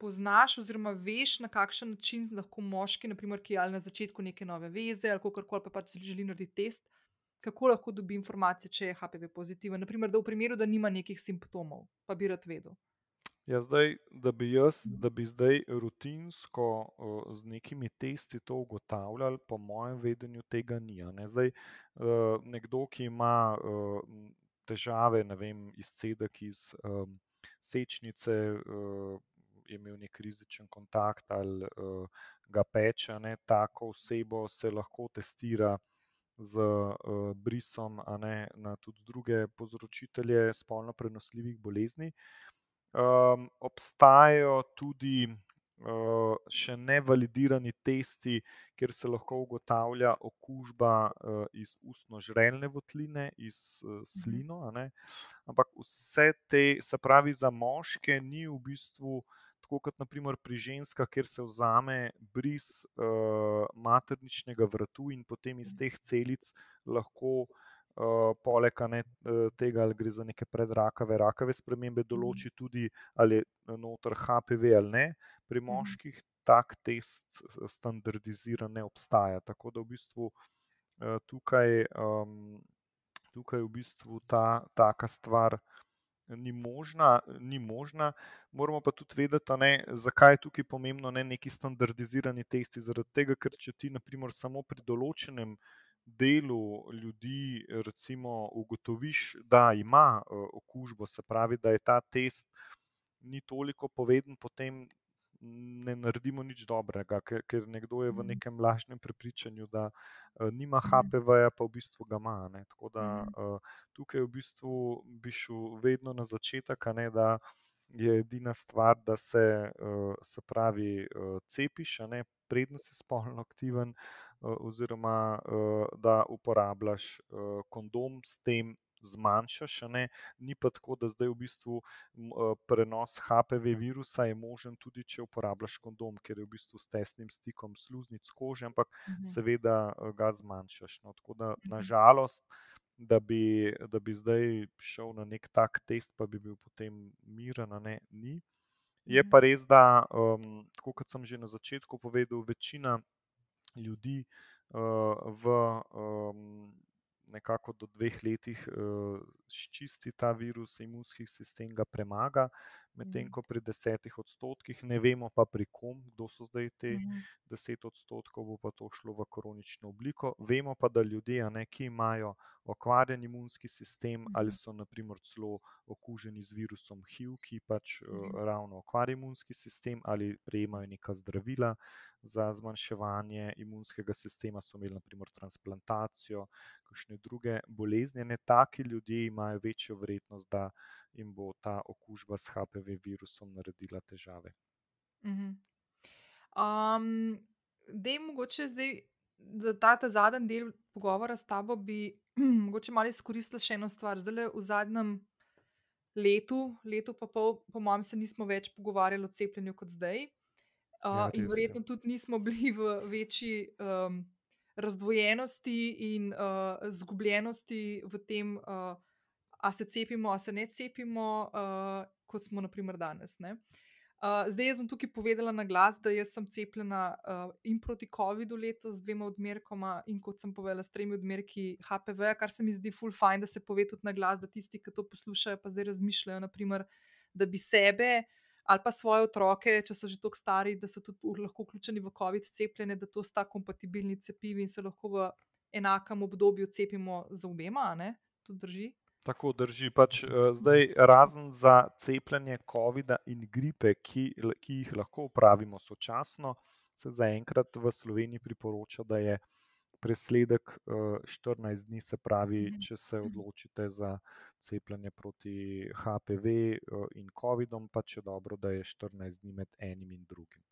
poznaš oziroma veš, na kakšen način lahko moški, naprimer, ki je ali na začetku neke nove veze ali kako koli pa pač želi narediti test, kako lahko dobi informacije, če je HPV pozitiven. Naprimer, da v primeru, da nima nekih simptomov, pa bi rad vedel. Ja, zdaj, da bi jaz, da bi zdaj rutinsko uh, z nekimi testi to ugotavljali, po mojem vedenju tega ni. Ne? Zdaj, uh, nekdo, ki ima uh, težave, ne vem, izcedek iz um, sečnice, uh, je imel nek rizičen kontakt ali uh, ga peče, ne? tako osebo se lahko testira. Z uh, brisom, ne na tudi druge povzročitelje spolno prenosljivih bolezni. Um, obstajajo tudi uh, še nevalidirani testi, kjer se lahko ugotavlja okužba uh, iz ustno-žrelne votline, iz uh, slino. Ampak vse te, se pravi, za moške ni v bistvu tako kot naprimer pri ženskah, kjer se vzame bris uh, materničnega vratu in potem iz teh celic lahko uh, poleg ne, uh, tega, ali gre za neke predrakave, rakave spremembe, določi tudi, ali je noter HPV ali ne. Pri moških tak test standardiziran ne obstaja. Tako da v bistvu uh, tukaj, um, tukaj v bistvu ta taka stvar. Ni možna, ni možna, moramo pa tudi vedeti, ne, zakaj je tukaj pomembno ne neki standardizirani testi. Zaradi tega, ker če ti, naprimer, samo pri določenem uh, delu ljudi, recimo, ugotoviš, da ima uh, okužbo, se pravi, da je ta test ni toliko poveden, potem ne naredimo nič dobrega, ker, ker nekdo je v mhm. nekem lažnem prepričanju, da uh, nima HPV-ja, mhm. pa v bistvu ga ima. Ne? Tako da uh, tukaj v bistvu bi šel vedno na začetek, ne, da je edina stvar, da se, uh, se pravi, uh, cepiš, ne, predn si spolno aktiven. Eh, oziroma eh, da uporabljaš eh, kondom, s tem zmanjšaš. Ne? Ni pa tako, da zdaj v bistvu prenos HPV virusa je možen tudi, če uporabljaš kondom, ker je v bistvu s tesnim stikom sluznic kože, ampak mhm. seveda ga zmanjšaš. No? Tako da mhm. nažalost. Da bi, da bi zdaj šel na nek tak test, pa bi bil potem miren, ne, ni. Je pa mhm. res, da, um, kot sem že na začetku povedal, večina ljudi uh, v um, nekako do dveh letih ščisti ta virus, imunski sistem ga premaga, medtem mhm. ko pri desetih odstotkih, ne vemo pa pri kom, kdo so zdaj te mhm. deset odstotkov, bo pa to šlo v kronično obliko. Vemo pa, da ljudje, ne, ki imajo okvarjen imunski sistem ali mhm. so naprimer celo okuženi z virusom HIV, ki pač uh, ravno okvarja imunski sistem ali prejemajo neka zdravila za zmanjševanje imunskega sistema, so imeli naprimer transplantacijo, kakšne druge bolezni. Ne, taki ljudje imajo večjo verjetnost, da jim bo ta okužba s HPV virusom naredila težave. Um, da, mogoče zdaj, da ta, ta zadnji del pogovora s tabo bi mogoče malo izkoristila še eno stvar. Zdaj, v zadnjem letu, letu pa pol, po mojem, se nismo več pogovarjali o cepljenju kot zdaj. Uh, ja, in verjetno tudi nismo bili v večji um, razdvojenosti in uh, zgubljenosti v tem, uh, ali se cepimo, ali se ne cepimo, uh, kot smo naprimer danes. Uh, zdaj, jaz bom tukaj povedala na glas, da sem cepljena uh, in proti COVID-u letos z dvema odmerkoma, in kot sem povedala, s tremi odmerki HPV, kar se mi zdi full fine, da se pove tudi na glas, da tisti, ki to poslušajo, pa zdaj razmišljajo, naprimer, da bi sebe ali pa svoje otroke, če so že tako stari, da so tudi lahko vključeni v COVID cepljenje, da to sta kompatibilni cepivi in se lahko v enakem obdobju cepimo z obema. To drži. Tako drži. Pač, uh, zdaj, razen za cepljenje COVID-a in gripe, ki, ki jih lahko upravimo sočasno, se zaenkrat v Sloveniji priporoča, da je presledek uh, eh, 14 dni, se pravi, mhm. če se odločite za cepljenje proti HPV uh, in COVID-om, pa če dobro, da je 14 dni med enim in drugim.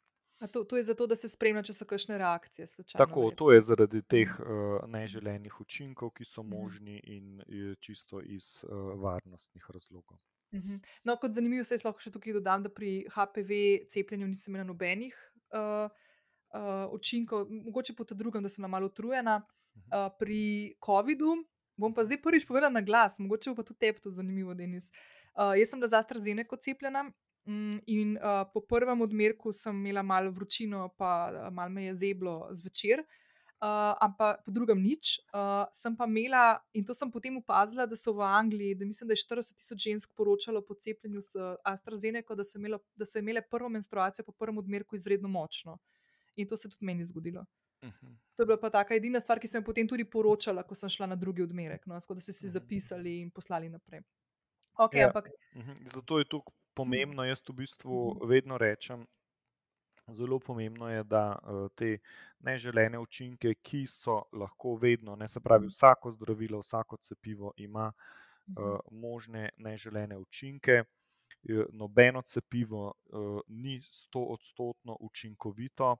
To, to je zato, da se spremlja, če so kakšne reakcije. Slučajno, Tako, to je zaradi teh uh, neželenih učinkov, ki so mhm. možni in čisto iz uh, varnostnih razlogov. Mhm. No, kot zanimivo se lahko še tukaj dodam, da pri HPV cepljenju nisem imela nobenih uh, uh, učinkov, mogoče po drugem, da sem malo utrujena. Uh, pri COVID-u Bom pa zdaj prvič povedala na glas, mogoče pa tudi tebi to zanimivo, Denis. Uh, jaz sem bila za AstraZeneca cepljena in uh, po prvem odmerku sem imela malo vročino, pa malo me je zeblo zvečer. Uh, ampak po drugem nič. Uh, sem pa imela, in to sem potem opazila, da so v Angliji, da mislim, da je 40 tisoč žensk poročalo po cepljenju s AstraZeneca, da so, imelo, da so imele prvo menstruacijo po prvem odmerku izredno močno. In to se je tudi meni zgodilo. Uh mhm. -huh. To je bila pa taka edina stvar, ki sem potem tudi poročala, ko sem šla na drugi odmerek. No? Tako da so si uh mhm. -huh. zapisali in poslali naprej. Okay, ja. ampak... uh mhm. -huh. Zato je to pomembno. Jaz v bistvu -huh. vedno rečem, zelo pomembno je, da uh, te neželene učinke, ki so lahko vedno, ne se pravi, vsako zdravilo, vsako cepivo ima uh, možne neželene učinke. Nobeno cepivo uh, ni sto odstotno učinkovito,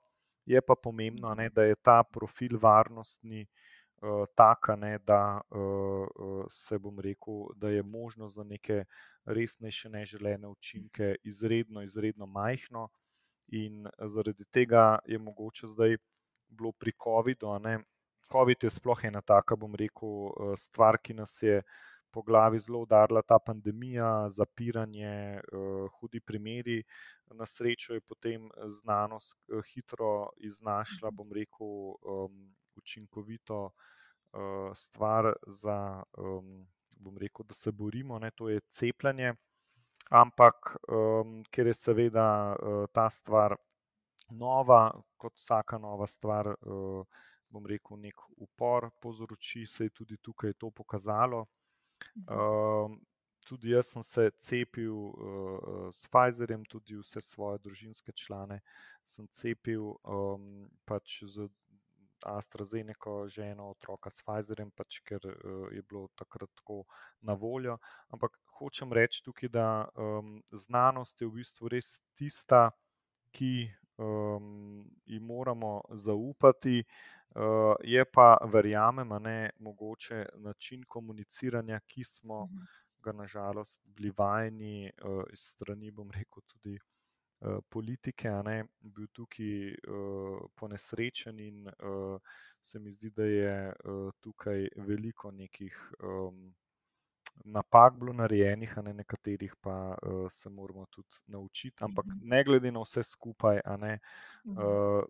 je pa pomembno, ne, da je ta profil varnostni uh, tak, ne, da uh, se bom rekel, da je možnost za neke resnejše neželene učinke izredno, izredno majhno. In zaradi tega je mogoče zdaj bilo pri COVID-u. COVID je sploh ena taka, bom rekel, stvar, ki nas je po glavi zelo udarila ta pandemija, zapiranje, hudi primeri. Na srečo je potem znanost hitro iznašla, bom rekel, učinkovito stvar za, bom rekel, da se borimo, ne, to je cepljenje. Ampak, ker je seveda ta stvar nova, kot vsaka nova stvar, bom rekel, nek upor povzroči, se je tudi tukaj to pokazalo. Uh, tudi jaz sem se cepil uh, s Pfizerjem, tudi vse svoje družinske člane sem cepil um, pač z AstraZeneca, ženo, otroka s Pfizerjem, pač ker uh, je bilo takrat tako na voljo. Ampak hočem reči tukaj, da um, znanost je v bistvu res tista, ki um, ji moramo zaupati. Uh, je pa, verjamem, ne mogoče način komuniciranja, ki smo mhm. ga nažalost bili vajeni uh, iz strani, bom rekel, tudi uh, politike, ne bil tukaj uh, ponesrečen in uh, se mi zdi, da je uh, tukaj veliko nekih. Um, Napak bilo narejenih, a ne nekaterih, pa uh, se moramo tudi naučiti. Ampak mhm. ne glede na vse skupaj, a ne, uh,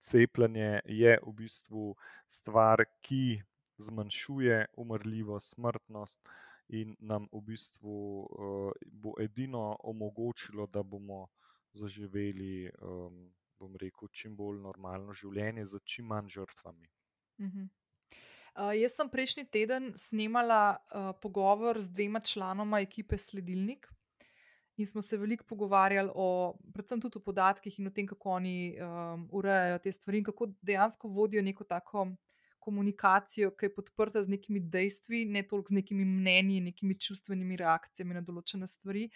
cepljenje je v bistvu stvar, ki zmanjšuje umrljivost, smrtnost in nam v bistvu uh, bo edino omogočilo, da bomo zaživeli, bom rekel, čim bolj normalno življenje z čim manj žrtvami. Uh -huh. uh, jaz sem prejšnji teden snemala uh, pogovor z dvema članoma ekipe Sledilnik in smo se veliko pogovarjali o, predvsem tudi o podatkih in o tem, kako oni um, urejajo te stvari in kako dejansko vodijo neko tako komunikacijo, ki je podprta z nekimi dejstvi, ne toliko z nekimi mnenji, nekimi čustvenimi reakcijami na določene stvari.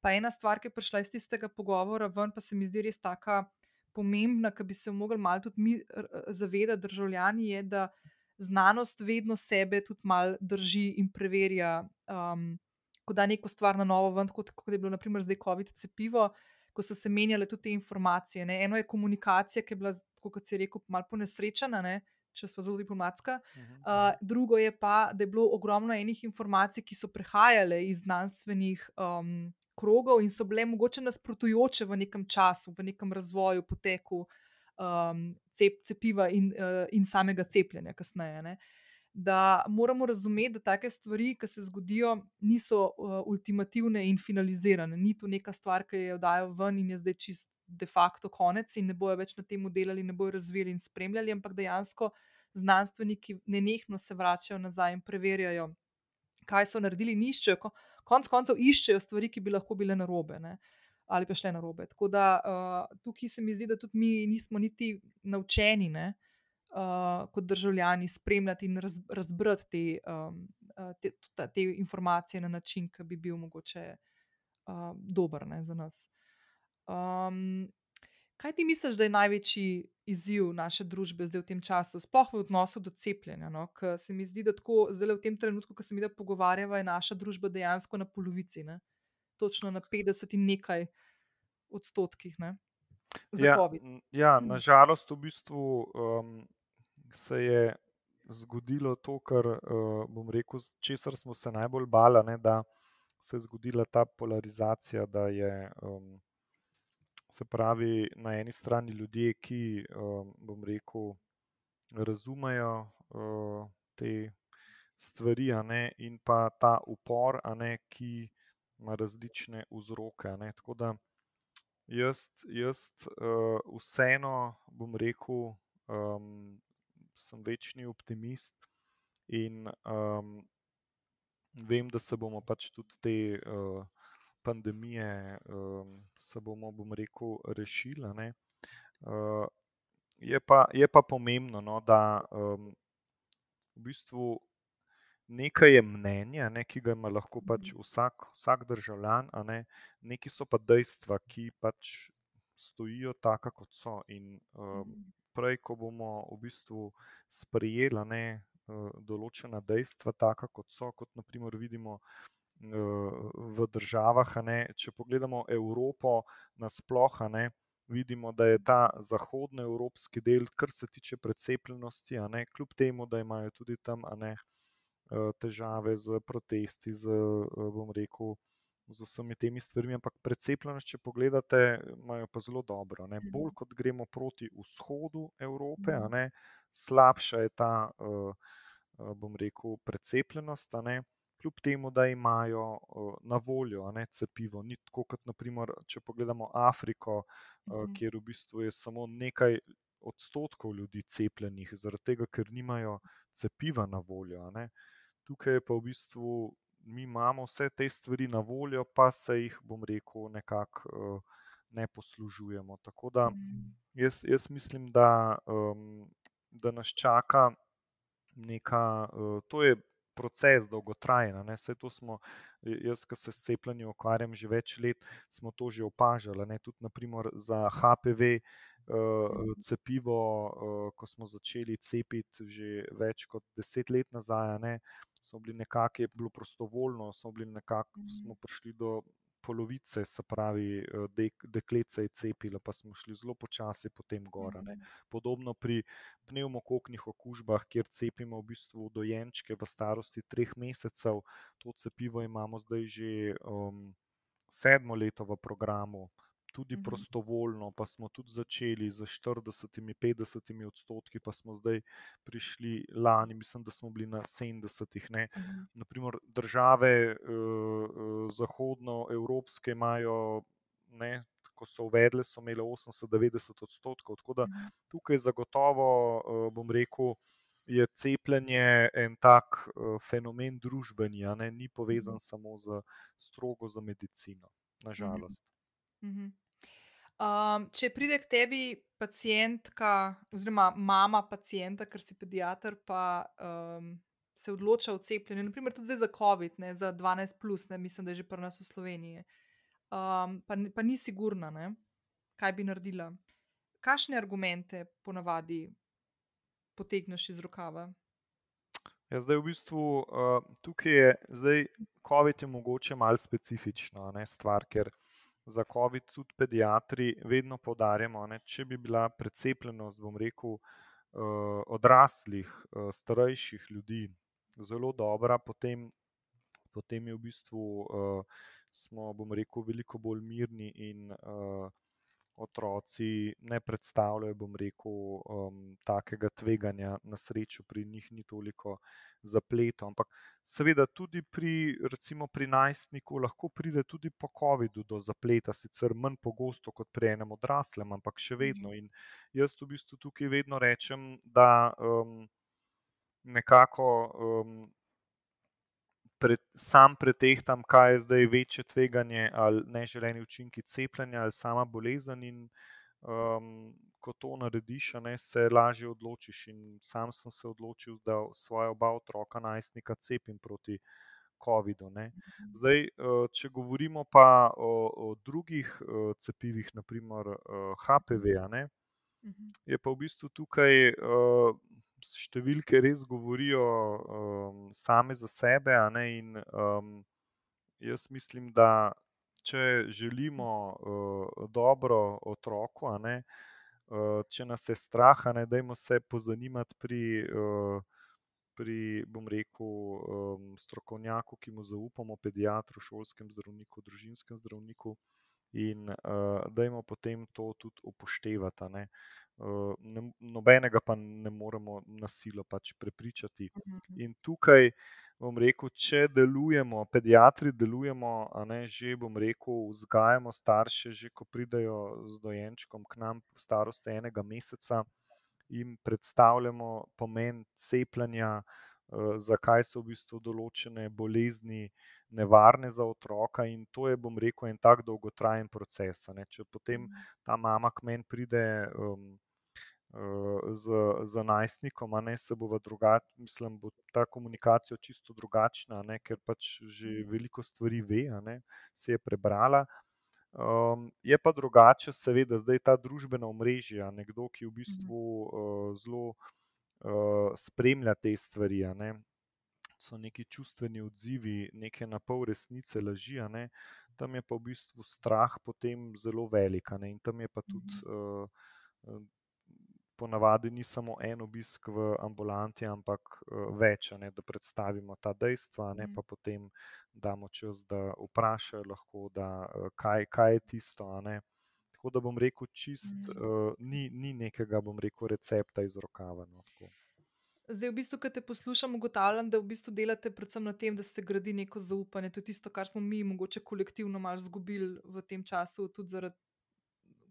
Pa ena stvar, ki je prišla iz tistega pogovora ven, pa se mi zdi res tako pomembna, da bi se mogli malo tudi mi zavedati, državljani, je, da znanost vedno sebe tudi malo drži in preverja. Um, ko da neko stvar na novo, ven, kot, kot je bilo naprimer zdaj COVID cepivo, ko so se menjale tudi te informacije. Ne. Eno je komunikacija, ki je bila, kot se je rekel, malo ponesrečena, ne, če smo zelo diplomatska. Uh, drugo je pa, da je bilo ogromno enih informacij, ki so prehajale iz znanstvenih um, krogov in so bile mogoče nasprotujoče v nekem času, v nekem razvoju, poteku um, cep, cepiva in, uh, in samega cepljenja kasneje. Ne da moramo razumeti, da take stvari, ki se zgodijo, niso uh, ultimativne in finalizirane. Ni to neka stvar, ki jo dajo ven in je zdaj čist de facto konec in ne bojo več na tem delali, ne bojo razvijali in spremljali, ampak dejansko znanstveniki nenehno se vračajo nazaj in preverjajo, kaj so naredili in iščejo. Konec koncev iščejo stvari, ki bi lahko bile narobe. Ne? Ali pa šle na robe. Tako da uh, tukaj se mi zdi, da tudi mi nismo niti naučeni, uh, uh, kot državljani spremljati in raz, razbrati te, um, te, te informacije na način, ki bi bil mogoče uh, dober ne, za nas. Um, kaj ti misliš, da je največji izziv naše družbe zdaj v tem času, sploh v odnosu do cepljenja? No? Ker se mi zdi, da tako, zdaj v tem trenutku, ko se mi da pogovarjava, je naša družba dejansko na polovici, ne? točno na 50 in nekaj odstotkih. Ne? Ja, ja, nažalost, v bistvu um, se je zgodilo to, kar uh, bom rekel, česar smo se najbolj bali, da se je zgodila ta polarizacija, da je. Um, Se pravi, na eni strani ljudje, ki, bom rekel, razumejo te stvari, ne, in pa ta upor, ne, ki ima različne vzroke. Ne. Tako da jaz, jaz vseeno, bom rekel, sem večni optimist in vem, da se bomo pač tudi te pandemije, se bomo, bom rekel, rešili. Ne. Je pa, je pa pomembno, no, da um, v bistvu nekaj je mnenje, ne, ki ga ima lahko pač vsak, vsak državljan, ne, neki so pa dejstva, ki pač stojijo tako, kot so. In um, prej, ko bomo v bistvu sprejeli ne, določena dejstva, tako kot so, kot naprimer vidimo v državah. Ne, če pogledamo Evropo nasplošno, vidimo, da je ta zahodnoevropski del, kar se tiče precepljenosti, ne, kljub temu, da imajo tudi tam ne, težave z protesti, z, bom rekel. Z vsemi temi stvarmi, ampak precepljenost, če pogledate, imajo pa zelo dobro. Ne. Bolj kot gremo proti vzhodu Evrope, ne, slabša je ta, bom rekel, precepljenost kljub temu, da imajo na voljo ne, cepivo. Ni tako, kot naprimer, če pogledamo Afriko, mhm. kjer v bistvu je samo nekaj odstotkov ljudi cepljenih, zaradi tega, ker nimajo cepiva na voljo. Ne. Tukaj pa v bistvu mi imamo vse te stvari na voljo, pa se jih, bom rekel, nekako ne poslužujemo. Tako da mhm. jaz, jaz mislim, da, da nas čaka neka, to je proces dolgotrajen. Vse to smo, jaz, ki se s cepljenjem ukvarjam že več let, smo to že opažali. Ne? Tudi naprimer, za HPV. Uh, cepivo, uh, ko smo začeli cepiti že več kot deset let nazaj, ne, smo bili nekako, je bilo prostovoljno, smo, bili nekako, smo prišli do polovice, se pravi, eh, dek, deklet se je cepilo, pa smo šli zelo počasi potem gor. Ne. Mhm. Podobno pri pneumokoknih okužbah, kjer cepimo v bistvu dojenčke v starosti treh mesecev, to cepivo imamo zdaj že um, sedmo leto v programu tudi mhm. prostovoljno, pa smo tudi začeli z 40-50 odstotki, pa smo zdaj prišli lani, mislim, da smo bili na 70. Ne. Mhm. Naprimer, države uh, zahodnoevropske imajo. Ne, Ko so uvedli, so imeli 80-90 odstotkov. Tako da mhm. tukaj zagotovo, bom rekel, je cepljenje en tak fenomen družbeni, ne, ni povezan samo z strogo za medicino, nažalost. Um, če pride k tebi pacijentka, oziroma mama pacijenta, ker si pediater, pa um, se odloča o cepljenju, naprimer tudi za COVID, ne, za 12, plus, ne, mislim, da je že pri nas v Sloveniji, um, pa, pa ni sigurna, ne, kaj bi naredila. Kakšne argumente ponavadi potegneš iz rokava? Ja, zdaj, v bistvu, uh, tukaj je zdaj, COVID je mogoče malo specifična stvar, ker za COVID tudi pediatri vedno podarjamo, da če bi bila precepljenost, bom rekel, eh, odraslih, eh, starejših ljudi zelo dobra, potem, potem je v bistvu eh, smo, bom rekel, veliko bolj mirni in otroci ne predstavljajo, bom rekel, um, takega tveganja, na srečo pri njih ni toliko zapletov. Ampak seveda tudi pri, recimo, pri najstniku lahko pride tudi po COVID-u do zapleta, sicer manj pogosto kot pri enem odraslem, ampak še vedno. In jaz v bistvu tukaj vedno rečem, da um, nekako. Um, Pred, sam pretehtam, kaj je zdaj večje tveganje ali neželeni učinki cepljenja ali sama bolezen. In, um, ko to narediš, ne, se lažje odločiš. In sam sem se odločil, da svoje oba otroka, najstnika, cepim proti COVID-u. Mhm. Zdaj, če govorimo pa o, o drugih cepivih, naprimer HPV, ne, mhm. je pa v bistvu tukaj. Številke res govorijo um, same za sebe. Ne, in, um, jaz mislim, da če želimo uh, dobro otroku, ne, uh, če nas je strah, ne dajmo se pozanimati pri uh, pri, bom rekel, um, strokovnjaku, ki mu zaupamo, pediatru, šolskem zdravniku, družinskem zdravniku, in uh, da jim potem to tudi upoštevati. Uh, ne, nobenega pa ne moremo na silo pač prepričati. Mhm. In tukaj, bom rekel, če delujemo, pediatri delujemo, a ne že, bom rekel, vzgajamo starše, že ko pridejo z dojenčkom k nam v starosti enega meseca, jim predstavljamo pomen cepljenja, uh, zakaj so v bistvu določene bolezni nevarne za otroka, in to je, bom rekel, en tak dolgotrajen proces. ne. Če potem ta mama k meni pride. Um, Z, z najstnikom, a ne se bo drugače, mislim, bo ta komunikacija čisto drugačna, ne, ker pač že veliko stvari ve, ne se je prebrala. Um, je pa drugače, seveda, zdaj ta družbena omrežja, nekdo, ki v bistvu uh, zelo uh, spremlja te stvari, ne so neki čustveni odzivi, neke na pol resnice, laži, ne tam je pa v bistvu strah potem zelo velik, a ne in tam je pa tudi. Uh, ponavadi ni samo en obisk v ambulanti, ampak več, ne, da predstavimo ta dejstva, ne pa potem damo čas, da vprašajo, lahko, da, kaj, kaj je tisto. Tako da bom rekel, čist uh, ni, ni nekega, bom rekel, recepta iz rokava. No, Zdaj, v bistvu, ko te poslušam, ugotavljam, da v bistvu delate predvsem na tem, da se gradi neko zaupanje. To je tisto, kar smo mi, mogoče kolektivno, malo izgubili v tem času, tudi zaradi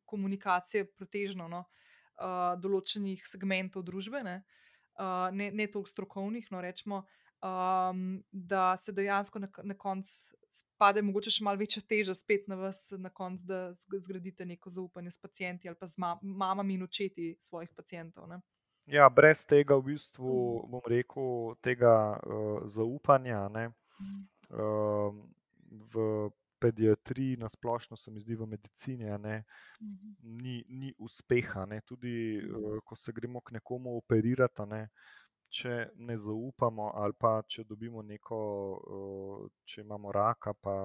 komunikacije, pretežno. No. Uh, uh, določenih segmentov družbe, ne, uh, ne, ne toliko strokovnih, no rečemo, um, da se dejansko na, na koncu spade, mogoče še malo večja teža spet na vas, na koncu, da zgradite neko zaupanje s pacijenti ali pa z ma mamami in očeti svojih pacijentov. Ne. Ja, brez tega, v bistvu, bom rekel, tega uh, zaupanja ne, uh, v pediatriji, na splošno se mi zdi v medicini, ne, ni, ni uspeha. Ne. Tudi, uh, ko se gremo k nekomu operirati, ne, če ne zaupamo, ali pa če dobimo neko, uh, če imamo raka, pa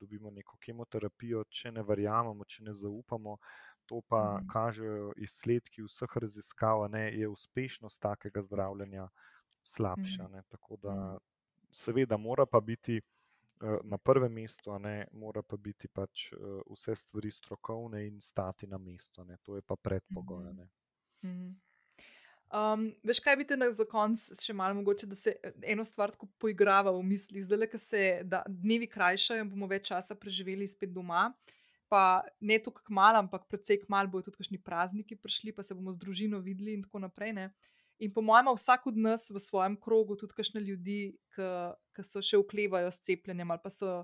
dobimo neko kemoterapijo, če ne verjamemo, če ne zaupamo. To pa kažejo izsledki vseh raziskav, da je uspešnost takega zdravljenja slabša. Ne. Tako da, seveda, mora pa biti na prvem mestu, ne, mora pa biti pač vse stvari strokovne in stati na mestu. Ne. To je pa predpogoj. Um, veš, kaj bi te za konec še malo mogoče, da se eno stvar tako poigrava v misli, zdaj le, ker se da, dnevi krajšajo in bomo več časa preživeli spet doma. Pa ne tako malo, ampak predvsej malo bojo tudi kakšni prazniki prišli, pa se bomo z družino videli in tako naprej. Ne. In po mojem, vsak od nas v svojem krogu, tudi kakšne ljudi, ki so še uklevajo s cepljenjem ali pa so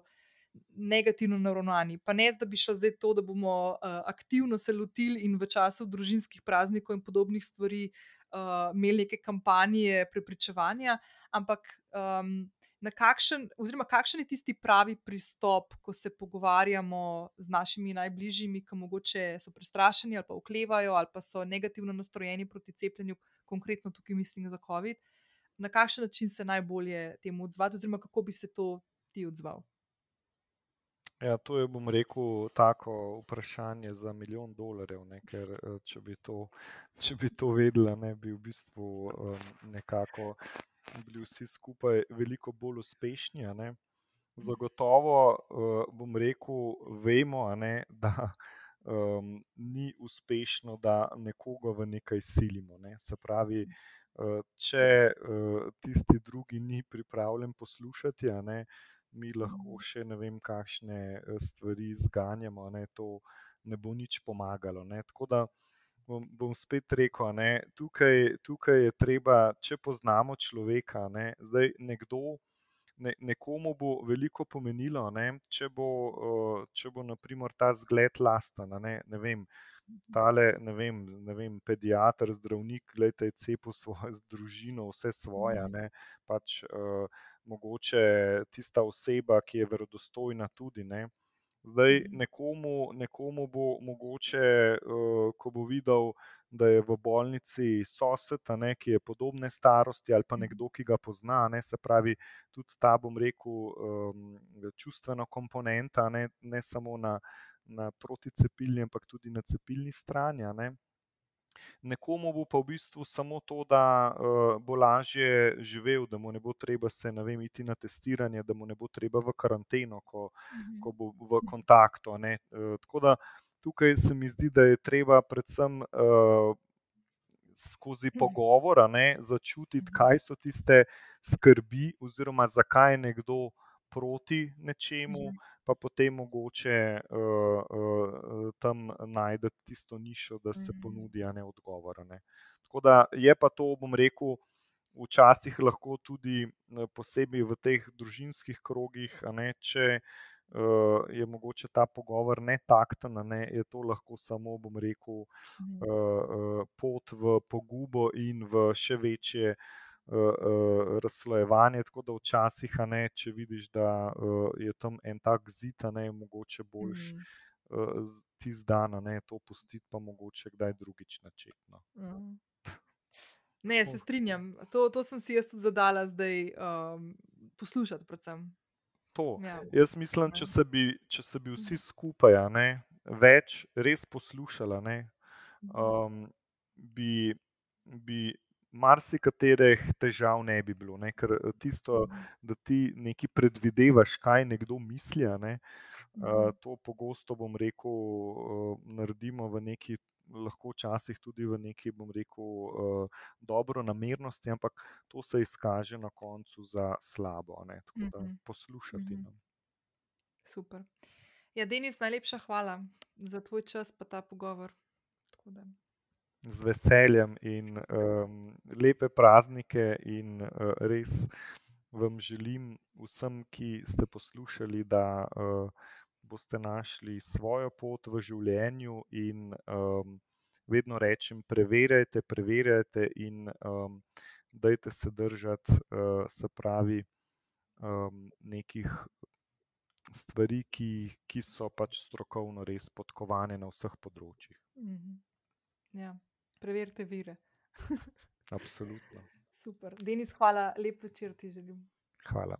negativno naravnani. Pa ne, da bi šlo zdaj to, da bomo uh, aktivno se lotili in v času družinskih praznikov in podobnih stvari uh, imeli neke kampanje prepričevanja, ampak um, na kakšen, oziroma kakšen je tisti pravi pristop, ko se pogovarjamo z našimi najbližjimi, ki mogoče so prestrašeni ali pa oklevajo ali pa so negativno nastrojeni proti cepljenju, konkretno tukaj mislim za COVID. Na kakšen način se najbolje temu odzvati, oziroma kako bi se to ti odzval? Ja, to je, bom rekel, tako vprašanje za milijon dolarjev. Ne, ker če bi to, če bi to vedela, ne bi v bistvu um, nekako bili vsi skupaj veliko bolj uspešni. Zagotovo, uh, bom rekel, vemo, ne, da um, ni uspešno, da nekoga v nekaj silimo. Ne. Se pravi, uh, če uh, tisti drugi ni pripravljen poslušati, ne, mi lahko še ne vem, kakšne stvari zganjamo, ne, to ne bo nič pomagalo. Ne. Tako da bom, bom spet rekel, da tukaj, tukaj je treba, če poznamo človeka, ne, zdaj nekdo. Ne, nekomu bo veliko pomenilo, ne, če bo, uh, če bo naprimer, ta zgled lasten. Ne, ne vem, tale, ne vem, ne vem, pediater, zdravnik, gledaj, cepu svojo družino, vse svoje. Ne, pač, uh, mogoče tista oseba, ki je verodostojna, tudi. Ne, Zdaj, nekomu, nekomu bo mogoče, uh, ko bo videl, da je v bolnici sosed, ne, ki je podobne starosti, ali pa nekdo, ki ga pozna, ne, se pravi, tudi ta, bom rekel, um, čustvena komponenta, ne, ne samo na, na proticepilni, ampak tudi na cepilni strani. Nekomu bo pa v bistvu samo to, da uh, bo lažje živel, da mu ne bo treba se ne vem, iti na testiranje, da mu ne bo treba v karanteno, ko, Mhm. ko bo v kontaktu. a ne. Uh, tako da tukaj se mi zdi, da je treba predvsem uh, skozi pogovor a ne, začutiti, kaj so tiste skrbi, oziroma zakaj je nekdo proti nečemu, pa potem mogoče uh, uh, tam najti tisto nišo, da se Mhm. ponudi ne odgovor. Ne. Tako da je pa to, bom rekel, včasih lahko tudi posebej v teh družinskih krogih, ne, če uh, je mogoče ta pogovor netakten, a ne, je to lahko samo, bom rekel, Mhm. uh, uh, pot v pogubo in v še večje razslojevanje. Tako da včasih, ne, če vidiš, da je tam en tak zid, ne, je mogoče boljš Mhm. uh, tisti dan, a ne, to pustiti, pa mogoče kdaj drugič načetno. Mhm. Ne, se strinjam. To, to sem si jaz tudi zadala zdaj um, poslušati. Predvsem. To. Ja. Jaz mislim, če se bi, če se bi vsi skupaj a ne, več res poslušali, ne, um, bi, bi marsikaterih težav ne bi bilo. Ne? Ker tisto, da ti nekaj predvidevaš, kaj nekdo misli, ne, uh, to pogosto, bom rekel, uh, naredimo v neki. Lahko včasih tudi v neki, bom rekel, uh, dobro namernosti, ampak to se izkaže na koncu za slabo. Ne? Tako da Mhm. poslušati. Mhm. no. Super. Ja, Denis, najlepša hvala za tvoj čas pa ta pogovor. Z veseljem in um, lepe praznike, in uh, res vam želim, vsem, ki ste poslušali, da uh, boste našli svojo pot v življenju. In um, vedno rečem, preverjajte, preverjajte, in um, dajte se držati, uh, se pravi, um, nekih stvari, ki, ki so pač strokovno res podkovane na vseh področjih. Mhm. Ja, preverite vire. Absolutno. Super. Denis, hvala, lep večer ti želim. Hvala.